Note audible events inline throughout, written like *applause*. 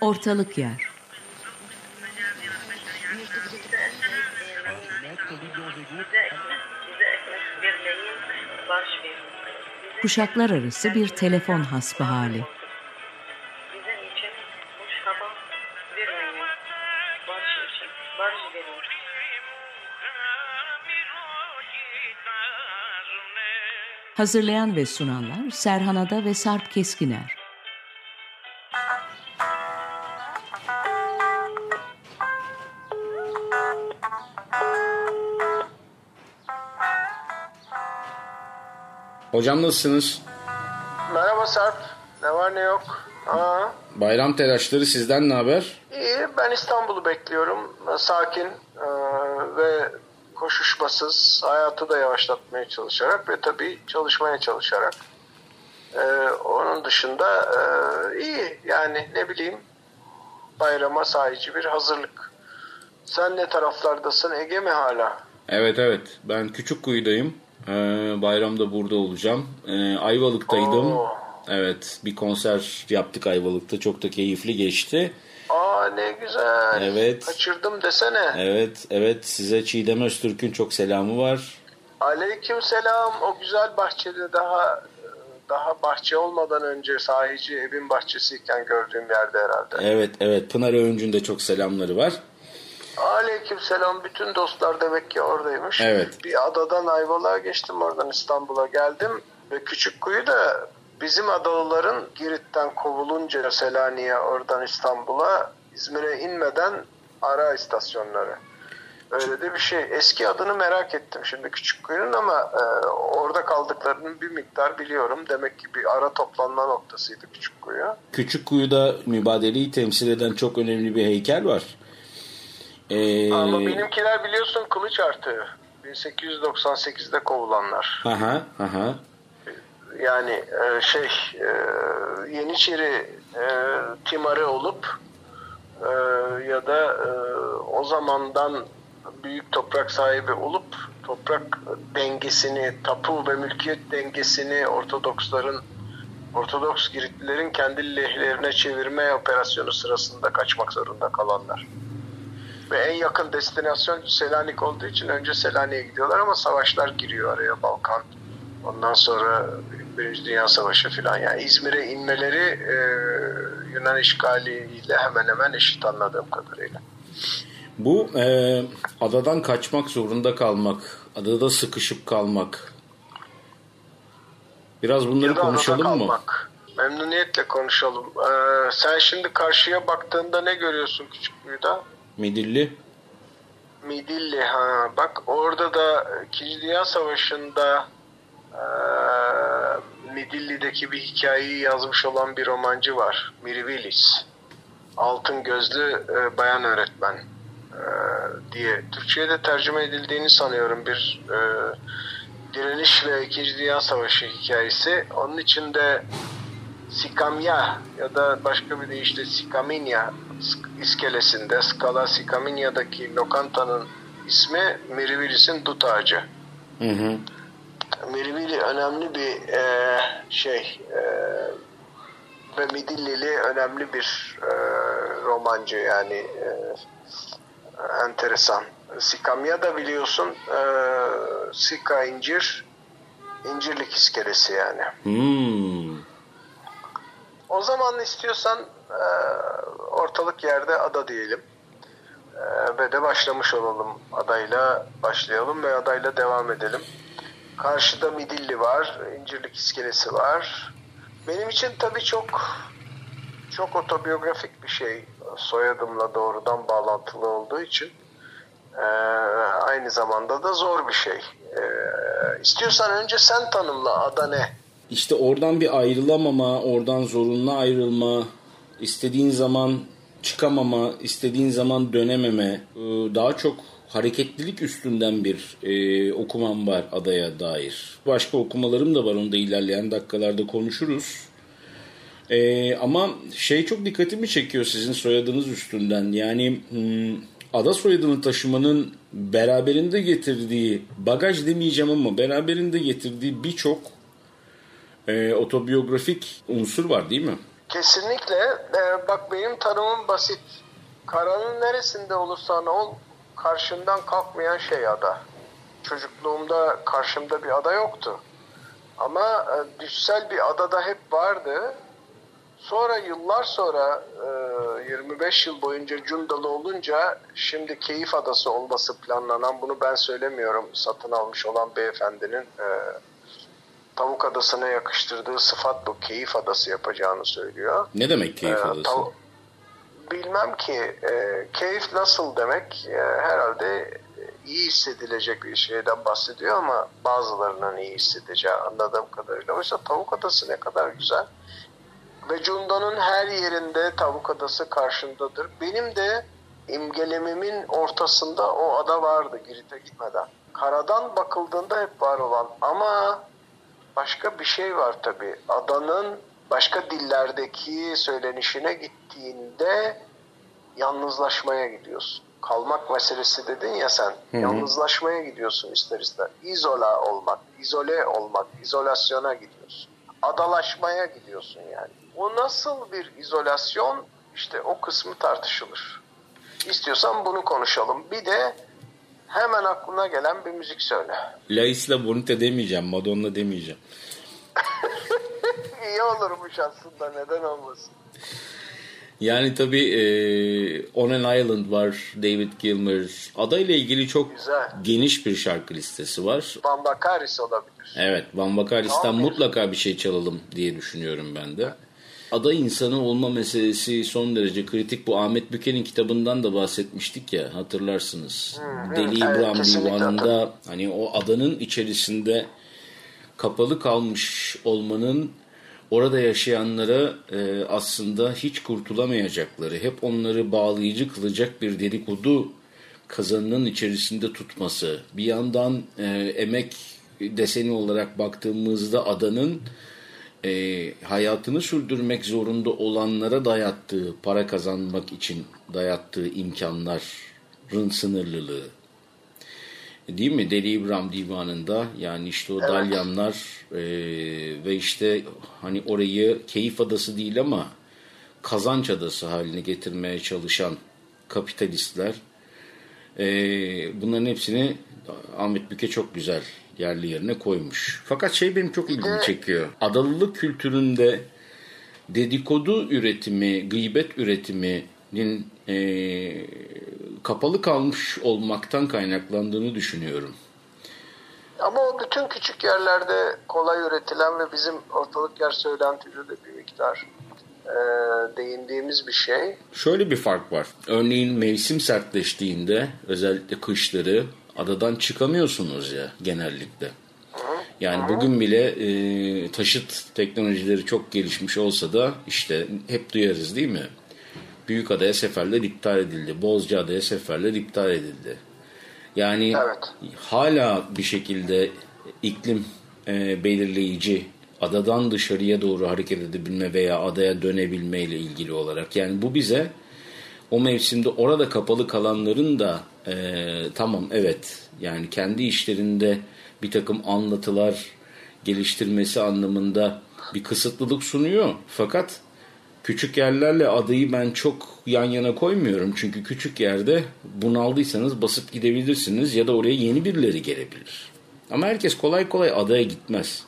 Ortalık yer. Kuşaklar arası bir telefon hasbı hali. Hazırlayan ve sunanlar Serhan Ada ve Sarp Keskiner. Hocam nasılsınız? Merhaba Sarp. Ne var ne yok. Aa, Bayram telaşları sizden ne haber? iyi. Ben İstanbul'u bekliyorum. Sakin e, ve koşuşmasız hayatı da yavaşlatmaya çalışarak ve tabii çalışmaya çalışarak. E, onun dışında e, iyi. Yani ne bileyim bayrama sahici bir hazırlık. Sen ne taraflardasın? Ege mi hala? Evet evet ben küçük kuyudayım. Ee, bayramda burada olacağım. Ee, Ayvalık'taydım. Oo. Evet bir konser yaptık Ayvalık'ta çok da keyifli geçti. Aa ne güzel. Evet. Kaçırdım desene. Evet evet size Çiğdem Öztürk'ün çok selamı var. Aleyküm selam. O güzel bahçede daha daha bahçe olmadan önce sahici evin bahçesiyken gördüğüm yerde herhalde. Evet evet Pınar Öğüncü'nün de çok selamları var. Aleyküm selam. Bütün dostlar demek ki oradaymış. Evet. Bir adadan Ayvalık'a geçtim oradan İstanbul'a geldim. Ve Küçükkuyu da bizim adalıların Girit'ten kovulunca Selanik'e oradan İstanbul'a İzmir'e inmeden ara istasyonları. Öyle de bir şey. Eski adını merak ettim şimdi Küçükkuyu'nun ama e, orada kaldıklarını bir miktar biliyorum. Demek ki bir ara toplanma noktasıydı Küçükkuyu. Küçük kuyuda mübadeleyi temsil eden çok önemli bir heykel var. Ee, Ama benimkiler biliyorsun kılıç artığı. 1898'de kovulanlar. Aha, aha. Yani e, şey e, Yeniçeri e, timarı olup e, ya da e, o zamandan büyük toprak sahibi olup toprak dengesini, tapu ve mülkiyet dengesini Ortodoksların Ortodoks Giritlilerin kendi lehlerine çevirme operasyonu sırasında kaçmak zorunda kalanlar. Ve en yakın destinasyon Selanik olduğu için önce Selanik'e gidiyorlar ama savaşlar giriyor araya Balkan. Ondan sonra Birinci Dünya Savaşı filan. Yani İzmir'e inmeleri e, Yunan işgaliyle hemen hemen eşit anladığım kadarıyla. Bu e, adadan kaçmak zorunda kalmak, adada sıkışıp kalmak. Biraz bunları Ya konuşalım mı? Memnuniyetle konuşalım. Ee, sen şimdi karşıya baktığında ne görüyorsun Küçükkuyu'da? Midilli. Midilli ha bak orada da 2. Dünya Savaşı'nda e, Midilli'deki bir hikayeyi yazmış olan bir romancı var. Miri Willis. Altın gözlü e, bayan öğretmen e, diye. Türkçe'ye de tercüme edildiğini sanıyorum bir e, direniş ve 2. Dünya Savaşı hikayesi. Onun içinde Sikamya ya da başka bir deyişle Sikaminya iskelesinde Skala Sikaminya'daki lokantanın ismi Mirivilis'in dut ağacı. Hı hı. Mirivili önemli bir e, şey e, ve Midillili önemli bir e, romancı yani e, enteresan. Sikamya da biliyorsun e, Sika incir incirlik iskelesi yani. Hmm. O zaman istiyorsan e, ortalık yerde ada diyelim. E, ve de başlamış olalım adayla başlayalım ve adayla devam edelim. Karşıda Midilli var, İncirlik iskelesi var. Benim için tabii çok çok otobiyografik bir şey. Soyadımla doğrudan bağlantılı olduğu için. E, aynı zamanda da zor bir şey. E, istiyorsan önce sen tanımla ada ne? İşte oradan bir ayrılamama, oradan zorunlu ayrılma, istediğin zaman çıkamama, istediğin zaman dönememe, e, daha çok hareketlilik üstünden bir e, okumam var adaya dair. Başka okumalarım da var, onu da ilerleyen dakikalarda konuşuruz. E, ama şey çok dikkatimi çekiyor sizin soyadınız üstünden. Yani hmm, ada soyadını taşımanın beraberinde getirdiği, bagaj demeyeceğim ama beraberinde getirdiği birçok e, otobiyografik unsur var değil mi? Kesinlikle. Ee, bak benim tanımım basit. Karanın neresinde olursan ol karşından kalkmayan şey ada. Çocukluğumda karşımda bir ada yoktu. Ama e, düşsel bir adada hep vardı. Sonra yıllar sonra e, 25 yıl boyunca Cundalı olunca şimdi Keyif Adası olması planlanan bunu ben söylemiyorum satın almış olan beyefendinin e, Tavuk Adası'na yakıştırdığı sıfat bu. Keyif Adası yapacağını söylüyor. Ne demek Keyif Ee, Adası? tav- bilmem ki e, keyif nasıl demek e, herhalde iyi hissedilecek bir şeyden bahsediyor ama bazılarının iyi hissedeceği anladığım kadarıyla. Oysa Tavuk Adası ne kadar güzel. Ve Cunda'nın her yerinde Tavuk Adası karşındadır. Benim de imgelemimin ortasında o ada vardı Girit'e gitmeden. Karadan bakıldığında hep var olan ama başka bir şey var tabii. Adanın başka dillerdeki söylenişine gittiğinde yalnızlaşmaya gidiyorsun. Kalmak meselesi dedin ya sen. Yalnızlaşmaya gidiyorsun ister ister. İzola olmak, izole olmak, izolasyona gidiyorsun. Adalaşmaya gidiyorsun yani. O nasıl bir izolasyon? İşte o kısmı tartışılır. İstiyorsan bunu konuşalım. Bir de hemen aklına gelen bir müzik söyle. La Isla Bonita demeyeceğim, Madonna demeyeceğim. *laughs* İyi olurmuş aslında neden olmasın. Yani tabii e, On an Island var, David Gilmour. Adayla ilgili çok Güzel. geniş bir şarkı listesi var. Van Bakaris olabilir. Evet, Van Bakaris'ten mutlaka bir şey çalalım diye düşünüyorum ben de. Ada insanı olma meselesi son derece kritik. Bu Ahmet Büke'nin kitabından da bahsetmiştik ya hatırlarsınız. Deli evet, İbrahim Divanı'nda hani o adanın içerisinde kapalı kalmış olmanın orada yaşayanlara e, aslında hiç kurtulamayacakları, hep onları bağlayıcı kılacak bir dedikodu kazanının içerisinde tutması. Bir yandan e, emek deseni olarak baktığımızda adanın e, hayatını sürdürmek zorunda olanlara dayattığı, para kazanmak için dayattığı imkanların sınırlılığı. Değil mi? Deli İbrahim Divanı'nda yani işte o dalyanlar e, ve işte hani orayı keyif adası değil ama kazanç adası haline getirmeye çalışan kapitalistler e, bunların hepsini Ahmet Büke çok güzel yerli yerine koymuş. Fakat şey benim çok ilgimi çekiyor. Adalılık kültüründe dedikodu üretimi, gıybet üretiminin e, kapalı kalmış olmaktan kaynaklandığını düşünüyorum. Ama o bütün küçük yerlerde kolay üretilen ve bizim ortalık yer söylentide de bir miktar e, değindiğimiz bir şey. Şöyle bir fark var. Örneğin mevsim sertleştiğinde özellikle kışları adadan çıkamıyorsunuz ya genellikle. Yani bugün bile e, taşıt teknolojileri çok gelişmiş olsa da işte hep duyarız değil mi? Büyükada'ya seferler iptal edildi. Bozcaada'ya seferler iptal edildi. Yani Evet. hala bir şekilde iklim e, belirleyici adadan dışarıya doğru hareket edebilme veya adaya dönebilme ile ilgili olarak. Yani bu bize o mevsimde orada kapalı kalanların da e, tamam evet yani kendi işlerinde bir takım anlatılar geliştirmesi anlamında bir kısıtlılık sunuyor. Fakat küçük yerlerle adayı ben çok yan yana koymuyorum. Çünkü küçük yerde bunaldıysanız basıp gidebilirsiniz ya da oraya yeni birileri gelebilir. Ama herkes kolay kolay adaya gitmez.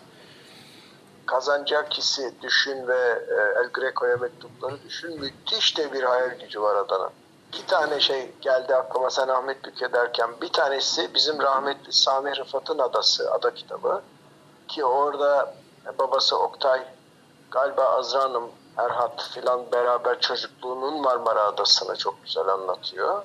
Kazancakis'i düşün ve e, El Greco'ya mektupları düşün. Müthiş de bir hayal gücü var Adana'nın. İki tane şey geldi aklıma sen Ahmet Büke derken. Bir tanesi bizim rahmetli Sami Rıfat'ın adası, ada kitabı. Ki orada babası Oktay, galiba Azra Hanım, Erhat filan beraber çocukluğunun Marmara Adası'nı çok güzel anlatıyor.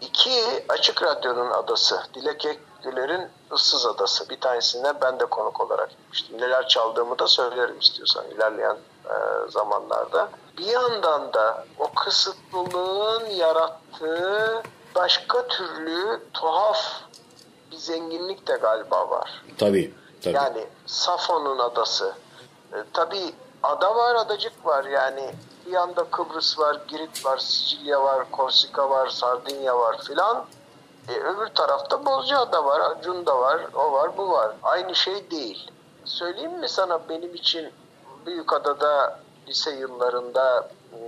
İki, Açık Radyo'nun adası. Dilek Ekgüler'in Issız Adası. Bir tanesine ben de konuk olarak gitmiştim. Neler çaldığımı da söylerim istiyorsan ilerleyen e, zamanlarda. Bir yandan da o kısıtlılığın yarattığı başka türlü tuhaf bir zenginlik de galiba var. Tabii. tabii. Yani Safon'un adası. E, tabii ada var, adacık var. Yani bir yanda Kıbrıs var, Girit var, Sicilya var, Korsika var, Sardinya var filan. E, öbür tarafta Bozcaada var, Cunda var, o var, bu var. Aynı şey değil. Söyleyeyim mi sana benim için Büyükada'da lise yıllarında ım,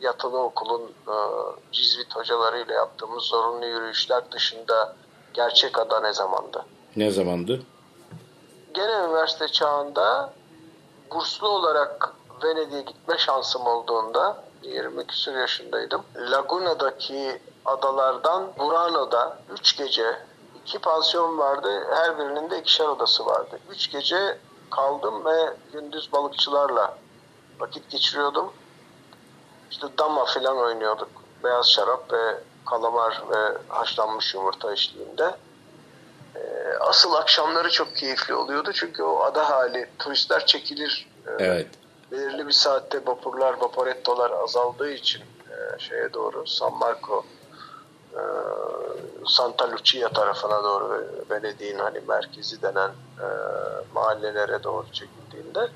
yatılı okulun e, cizvit hocalarıyla yaptığımız zorunlu yürüyüşler dışında gerçek ada ne zamandı? Ne zamandı? Gene üniversite çağında burslu olarak Venedik'e gitme şansım olduğunda 20 küsur yaşındaydım. Laguna'daki adalardan Burano'da 3 gece iki pansiyon vardı. Her birinin de ikişer odası vardı. 3 gece kaldım ve gündüz balıkçılarla vakit geçiriyordum. İşte dama falan oynuyorduk. Beyaz şarap ve kalamar ve haşlanmış yumurta eşliğinde. Ee, asıl akşamları çok keyifli oluyordu çünkü o ada hali turistler çekilir. Ee, Evet. belirli bir saatte vapurlar, vaporettolar azaldığı için e, şeye doğru San Marco e, Santa Lucia tarafına doğru Venedik'in hani merkezi denen e, mahallelere doğru çekildiğinde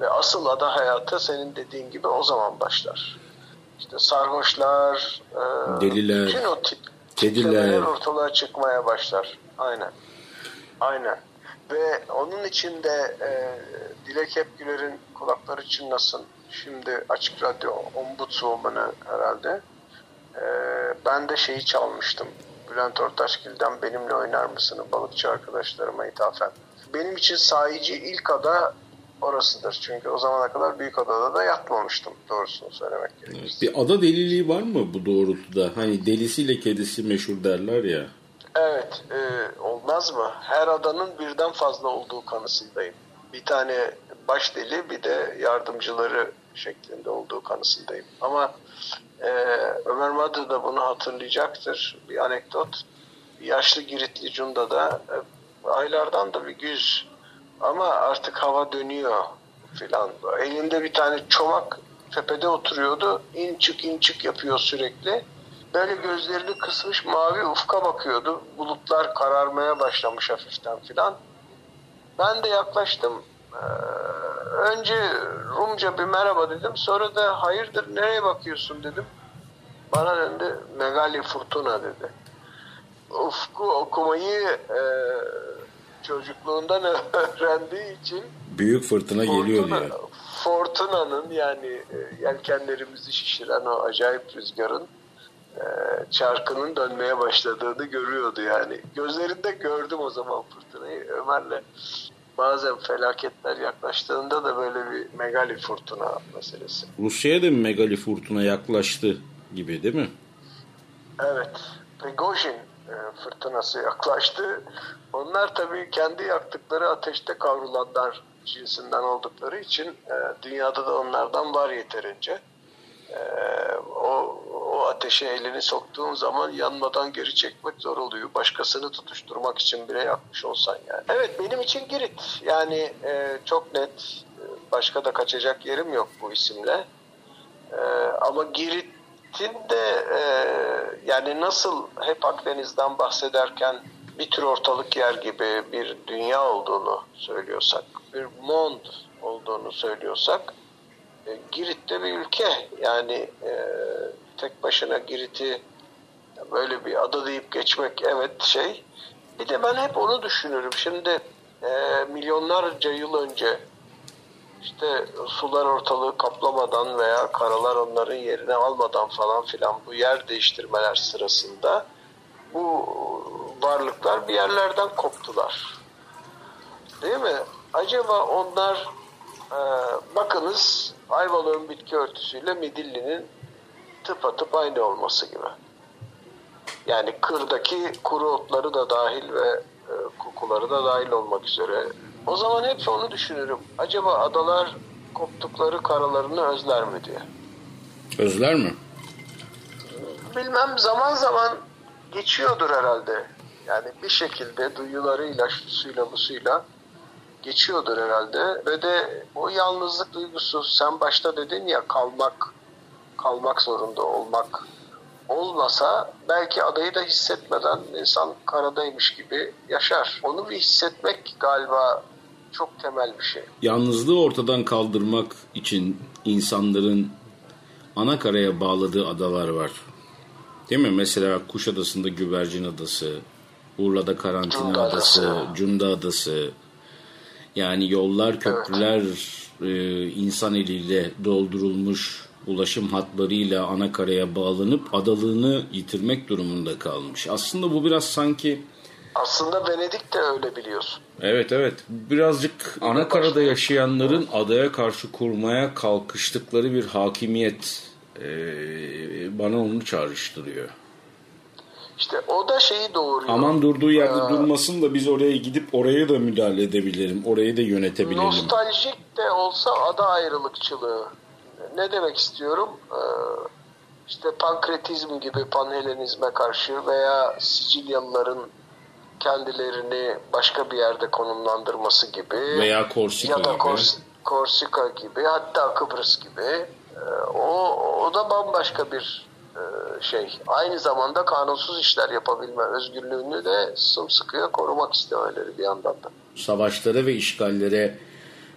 ve asıl ada hayatı senin dediğin gibi o zaman başlar. İşte sarhoşlar, e, Deliler, bütün o kediler. ortalığa çıkmaya başlar. Aynen. Aynen. Ve onun için de e, Dilek Hepgüler'in kulakları çınlasın. Şimdi Açık Radyo Ombudswoman'ı herhalde. E, ben de şeyi çalmıştım. Bülent Ortaçgil'den benimle oynar mısın balıkçı arkadaşlarıma ithafen. Benim için sahici ilk ada orasıdır. Çünkü o zamana kadar büyük adada da yatmamıştım doğrusunu söylemek gerekirse. Bir ada deliliği var mı bu doğrultuda? Hani delisiyle kedisi meşhur derler ya. Evet, e, olmaz mı? Her adanın birden fazla olduğu kanısındayım. Bir tane baş deli bir de yardımcıları şeklinde olduğu kanısındayım. Ama e, Ömer Madra da bunu hatırlayacaktır. Bir anekdot. Yaşlı Giritli Cunda da e, aylardan da bir güz ama artık hava dönüyor filan. Elinde bir tane çomak tepede oturuyordu. İn çık in çık yapıyor sürekli. Böyle gözlerini kısmış mavi ufka bakıyordu. Bulutlar kararmaya başlamış hafiften filan. Ben de yaklaştım. Ee, önce Rumca bir merhaba dedim. Sonra da hayırdır nereye bakıyorsun dedim. Bana döndü Megali Furtuna dedi. Ufku okumayı e, çocukluğundan *laughs* öğrendiği için Büyük fırtına geliyor diye. Fortuna'nın yani e, yelkenlerimizi şişiren o acayip rüzgarın e, çarkının dönmeye başladığını görüyordu yani. Gözlerinde gördüm o zaman fırtınayı. Ömer'le bazen felaketler yaklaştığında da böyle bir megali fırtına meselesi. Rusya'ya da bir megali fırtına yaklaştı gibi değil mi? Evet. Prigojin e, fırtınası yaklaştı. Onlar tabii kendi yaktıkları ateşte kavrulanlar cinsinden oldukları için e, dünyada da onlardan var yeterince. E, o, o ateşe elini soktuğun zaman yanmadan geri çekmek zor oluyor. Başkasını tutuşturmak için bile yakmış olsan yani. Evet benim için Girit. Yani e, çok net. E, Başka da kaçacak yerim yok bu isimle. Ee, ama Girit'in de e, yani nasıl hep Akdeniz'den bahsederken bir tür ortalık yer gibi bir dünya olduğunu söylüyorsak, bir mond olduğunu söylüyorsak e, Girit de bir ülke. Yani e, tek başına Girit'i böyle bir ada deyip geçmek evet şey. Bir de ben hep onu düşünürüm. Şimdi e, milyonlarca yıl önce işte sular ortalığı kaplamadan veya karalar onların yerini almadan falan filan bu yer değiştirmeler sırasında bu varlıklar bir yerlerden koptular. Değil mi? Acaba onlar e, bakınız Ayvalık'ın bitki örtüsüyle Midilli'nin tıpatıp aynı olması gibi. Yani kırdaki kuru otları da dahil ve e, kokuları da dahil olmak üzere. O zaman hep onu düşünürüm. Acaba adalar koptukları karalarını özler mi diye. Özler mi? Bilmem zaman zaman geçiyordur herhalde. Yani bir şekilde duyularıyla, şusuyla, busuyla geçiyordur herhalde. Ve de o yalnızlık duygusu sen başta dedin ya kalmak, kalmak zorunda olmak olmasa belki adayı da hissetmeden insan karadaymış gibi yaşar. Onu bir hissetmek galiba çok temel bir şey. Yalnızlığı ortadan kaldırmak için insanların ana karaya bağladığı adalar var. Değil mi? Mesela Kuşadası'nda Güvercin Adası, Urla'da Karantina Cunda Adası, Adası. Cunda Adası. Yani yollar, köprüler e, insan eliyle doldurulmuş ulaşım hatlarıyla ana karaya bağlanıp adalığını yitirmek durumunda kalmış. Aslında bu biraz sanki Aslında Venedik de öyle biliyorsun. Evet evet birazcık ana karada yaşayanların adaya karşı kurmaya kalkıştıkları bir hakimiyet e, bana onu çağrıştırıyor. İşte o da şeyi doğuruyor. Aman durduğu yerde durmasın da biz oraya gidip oraya da müdahale edebilirim. Orayı da yönetebilirim. Nostaljik de olsa ada ayrılıkçılığı. Ne demek istiyorum? Ee, işte pankretizm gibi panhelenizme karşı veya Sicilyalıların kendilerini başka bir yerde konumlandırması gibi Veya Korsika ya da gibi. Kors- Korsika gibi hatta Kıbrıs gibi Ee, o, o da bambaşka bir e, şey. Aynı zamanda kanunsuz işler yapabilme özgürlüğünü de sımsıkıya korumak istemeleri bir yandan da. Savaşlara ve işgallere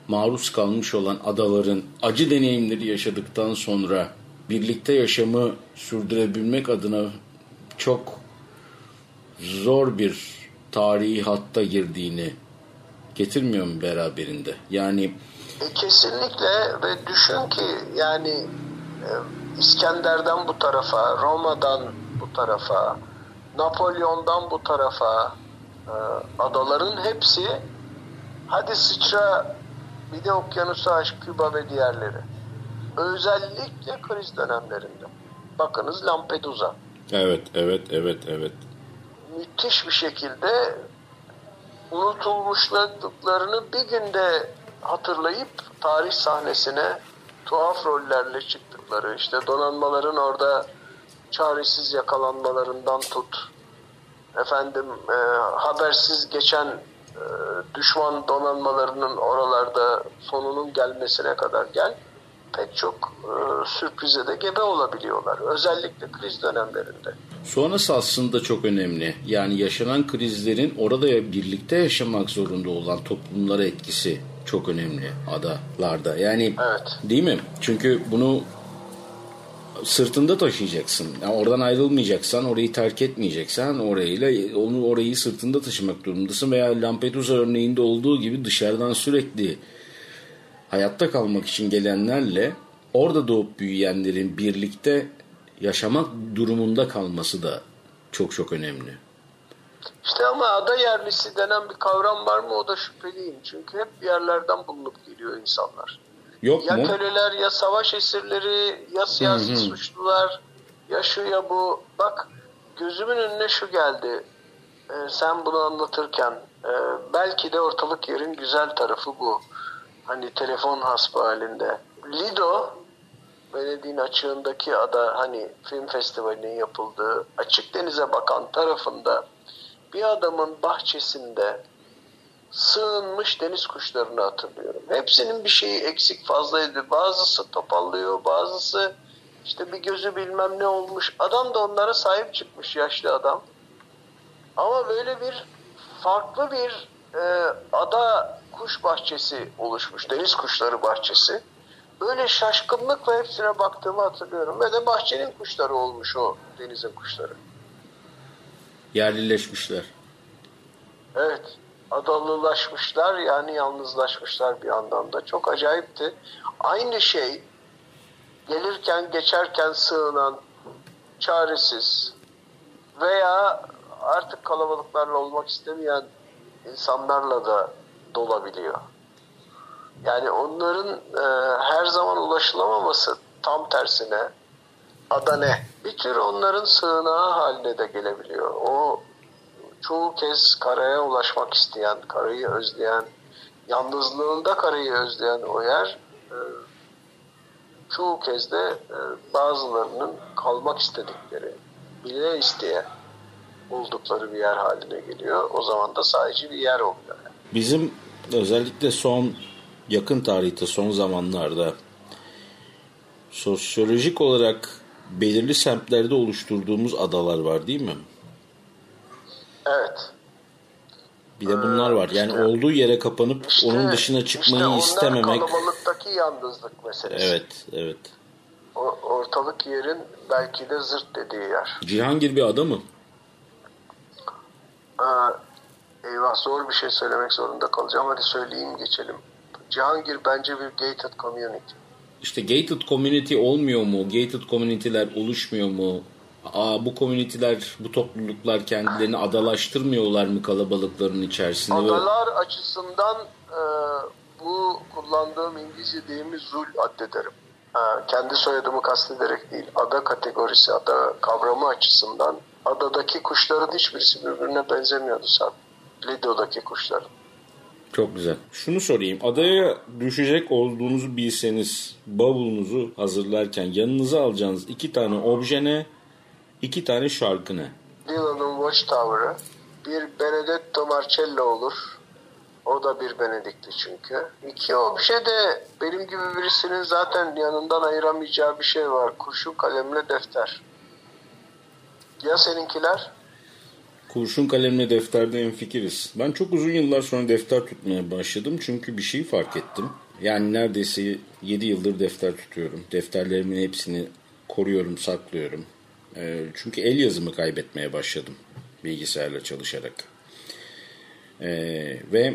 maruz kalmış olan adaların acı deneyimleri yaşadıktan sonra birlikte yaşamı sürdürebilmek adına çok zor bir tarihi hatta girdiğini getirmiyor mu beraberinde? Yani E, kesinlikle ve düşün ki yani e, İskender'den bu tarafa, Roma'dan bu tarafa, Napolyon'dan bu tarafa e, adaların hepsi hadi sıçra bir de okyanusu aş Küba ve diğerleri. Özellikle kriz dönemlerinde. Bakınız Lampedusa. evet evet evet evet. müthiş bir şekilde unutulmuşluklarını bir günde hatırlayıp tarih sahnesine tuhaf rollerle çıktıkları işte donanmaların orada çaresiz yakalanmalarından tut efendim e, habersiz geçen düşman donanmalarının oralarda sonunun gelmesine kadar gel pek çok e, sürprize de gebe olabiliyorlar. Özellikle kriz dönemlerinde. Sonrası aslında çok önemli. Yani yaşanan krizlerin orada birlikte yaşamak zorunda olan toplumlara etkisi çok önemli adalarda. Yani Evet. değil mi? Çünkü bunu sırtında taşıyacaksın. Yani oradan ayrılmayacaksan, orayı terk etmeyeceksen orayla onu orayı sırtında taşımak durumundasın veya Lampedusa örneğinde olduğu gibi dışarıdan sürekli hayatta kalmak için gelenlerle orada doğup büyüyenlerin birlikte yaşamak durumunda kalması da çok çok önemli. İşte ama ada yerlisi denen bir kavram var mı o da şüpheliyim. Çünkü hep bir yerlerden bulunup geliyor insanlar. Yok Ya mu? köleler ya savaş esirleri ya siyasi suçlular ya şu ya bu. Bak gözümün önüne şu geldi. Ee, sen bunu anlatırken e, belki de ortalık yerin güzel tarafı bu. Hani telefon hasbı halinde. Lido Venedik'in açığındaki ada hani film festivalinin yapıldığı açık denize bakan tarafında bir adamın bahçesinde sığınmış deniz kuşlarını hatırlıyorum. Hepsinin bir şeyi eksik fazlaydı. Bazısı topallıyor, bazısı işte bir gözü bilmem ne olmuş. Adam da onlara sahip çıkmış yaşlı adam. Ama böyle bir farklı bir e, ada kuş bahçesi oluşmuş. Deniz kuşları bahçesi. Böyle şaşkınlıkla hepsine baktığımı hatırlıyorum. Ve de bahçenin kuşları olmuş o denizin kuşları. Yerlileşmişler. Evet. Adalılaşmışlar yani yalnızlaşmışlar bir anlamda. Çok acayipti. Aynı şey gelirken geçerken sığınan, çaresiz veya artık kalabalıklarla olmak istemeyen insanlarla da dolabiliyor. Yani onların e, her zaman ulaşılamaması tam tersine adane bir tür onların sığınağı haline de gelebiliyor. O çoğu kez karaya ulaşmak isteyen, karayı özleyen, yalnızlığında karayı özleyen o yer e, çoğu kez de e, bazılarının kalmak istedikleri, bile isteye oldukları bir yer haline geliyor. O zaman da sadece bir yer oluyor. Bizim özellikle son yakın tarihte son zamanlarda sosyolojik olarak belirli semtlerde oluşturduğumuz adalar var değil mi? Evet. Bir de bunlar var. Yani işte- olduğu yere kapanıp İşte- onun dışına çıkmayı işte istememek. Kalabalıktaki yalnızlık meselesi. Evet, evet. O- ortalık yerin belki de zırt dediği yer. Cihangir bir ada mı? Aa, eyvah zor bir şey söylemek zorunda kalacağım. Hadi söyleyeyim geçelim. Cihangir bence bir gated community. İşte gated community olmuyor mu? Gated community'ler oluşmuyor mu? Aa, bu komüniteler, bu topluluklar kendilerini adalaştırmıyorlar mı kalabalıkların içerisinde? Adalar açısından e, bu kullandığım İngilizce deyimi zul addederim. E, kendi soyadımı kastederek değil, ada kategorisi, ada kavramı açısından adadaki kuşların hiçbirisi birbirine benzemiyordu sen. Lido'daki kuşların. Çok güzel. Şunu sorayım. Adaya düşecek olduğunuzu bilseniz bavulunuzu hazırlarken yanınıza alacağınız iki tane obje ne? İki tane şarkı ne? Dylan'ın Watchtower'ı bir Benedetto Marcello olur. O da bir Benedikli çünkü. İki obje de benim gibi birisinin zaten yanından ayıramayacağı bir şey var. Kurşun kalemle defter. Ya seninkiler? Kurşun kalemle defterde en fikiriz. Ben çok uzun yıllar sonra defter tutmaya başladım. Çünkü bir şey fark ettim. Yani neredeyse 7 yıldır defter tutuyorum. Defterlerimin hepsini koruyorum, saklıyorum. E, çünkü el yazımı kaybetmeye başladım bilgisayarla çalışarak. E, ve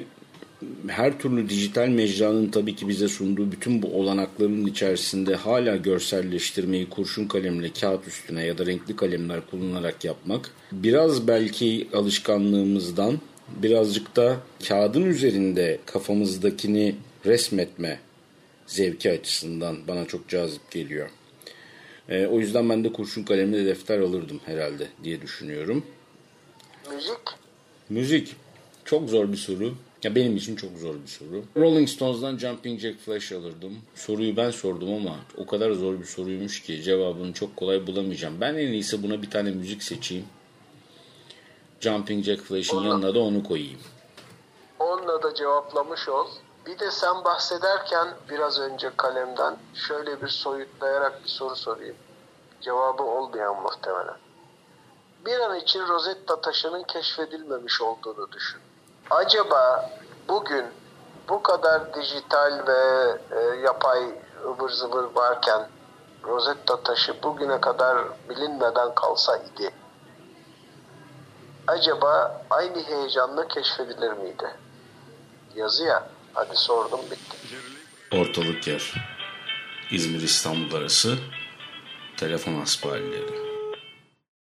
her türlü dijital mecranın tabii ki bize sunduğu bütün bu olanakların içerisinde hala görselleştirmeyi kurşun kalemle kağıt üstüne ya da renkli kalemler kullanarak yapmak biraz belki alışkanlığımızdan birazcık da kağıdın üzerinde kafamızdakini resmetme zevki açısından bana çok cazip geliyor. E, o yüzden ben de kurşun kalemle defter alırdım herhalde diye düşünüyorum. Müzik? Müzik. Çok zor bir soru. Ya benim için çok zor bir soru. Rolling Stones'dan Jumping Jack Flash alırdım. Soruyu ben sordum ama o kadar zor bir soruymuş ki cevabını çok kolay bulamayacağım. Ben en iyisi buna bir tane müzik seçeyim. Jumping Jack Flash'in yanına da onu koyayım. Onunla da cevaplamış ol. Bir de sen bahsederken biraz önce kalemden şöyle bir soyutlayarak bir soru sorayım. Cevabı olmayan muhtemelen. Bir an için Rosetta taşının keşfedilmemiş olduğunu düşün. Acaba bugün bu kadar dijital ve e, yapay ıvır zıvır varken Rosetta taşı bugüne kadar bilinmeden kalsa idi. Acaba aynı heyecanla keşfedilir miydi? Yazı ya. Hadi sordum bitti. Ortalık yer. İzmir İstanbul arası telefon hasbihalileri.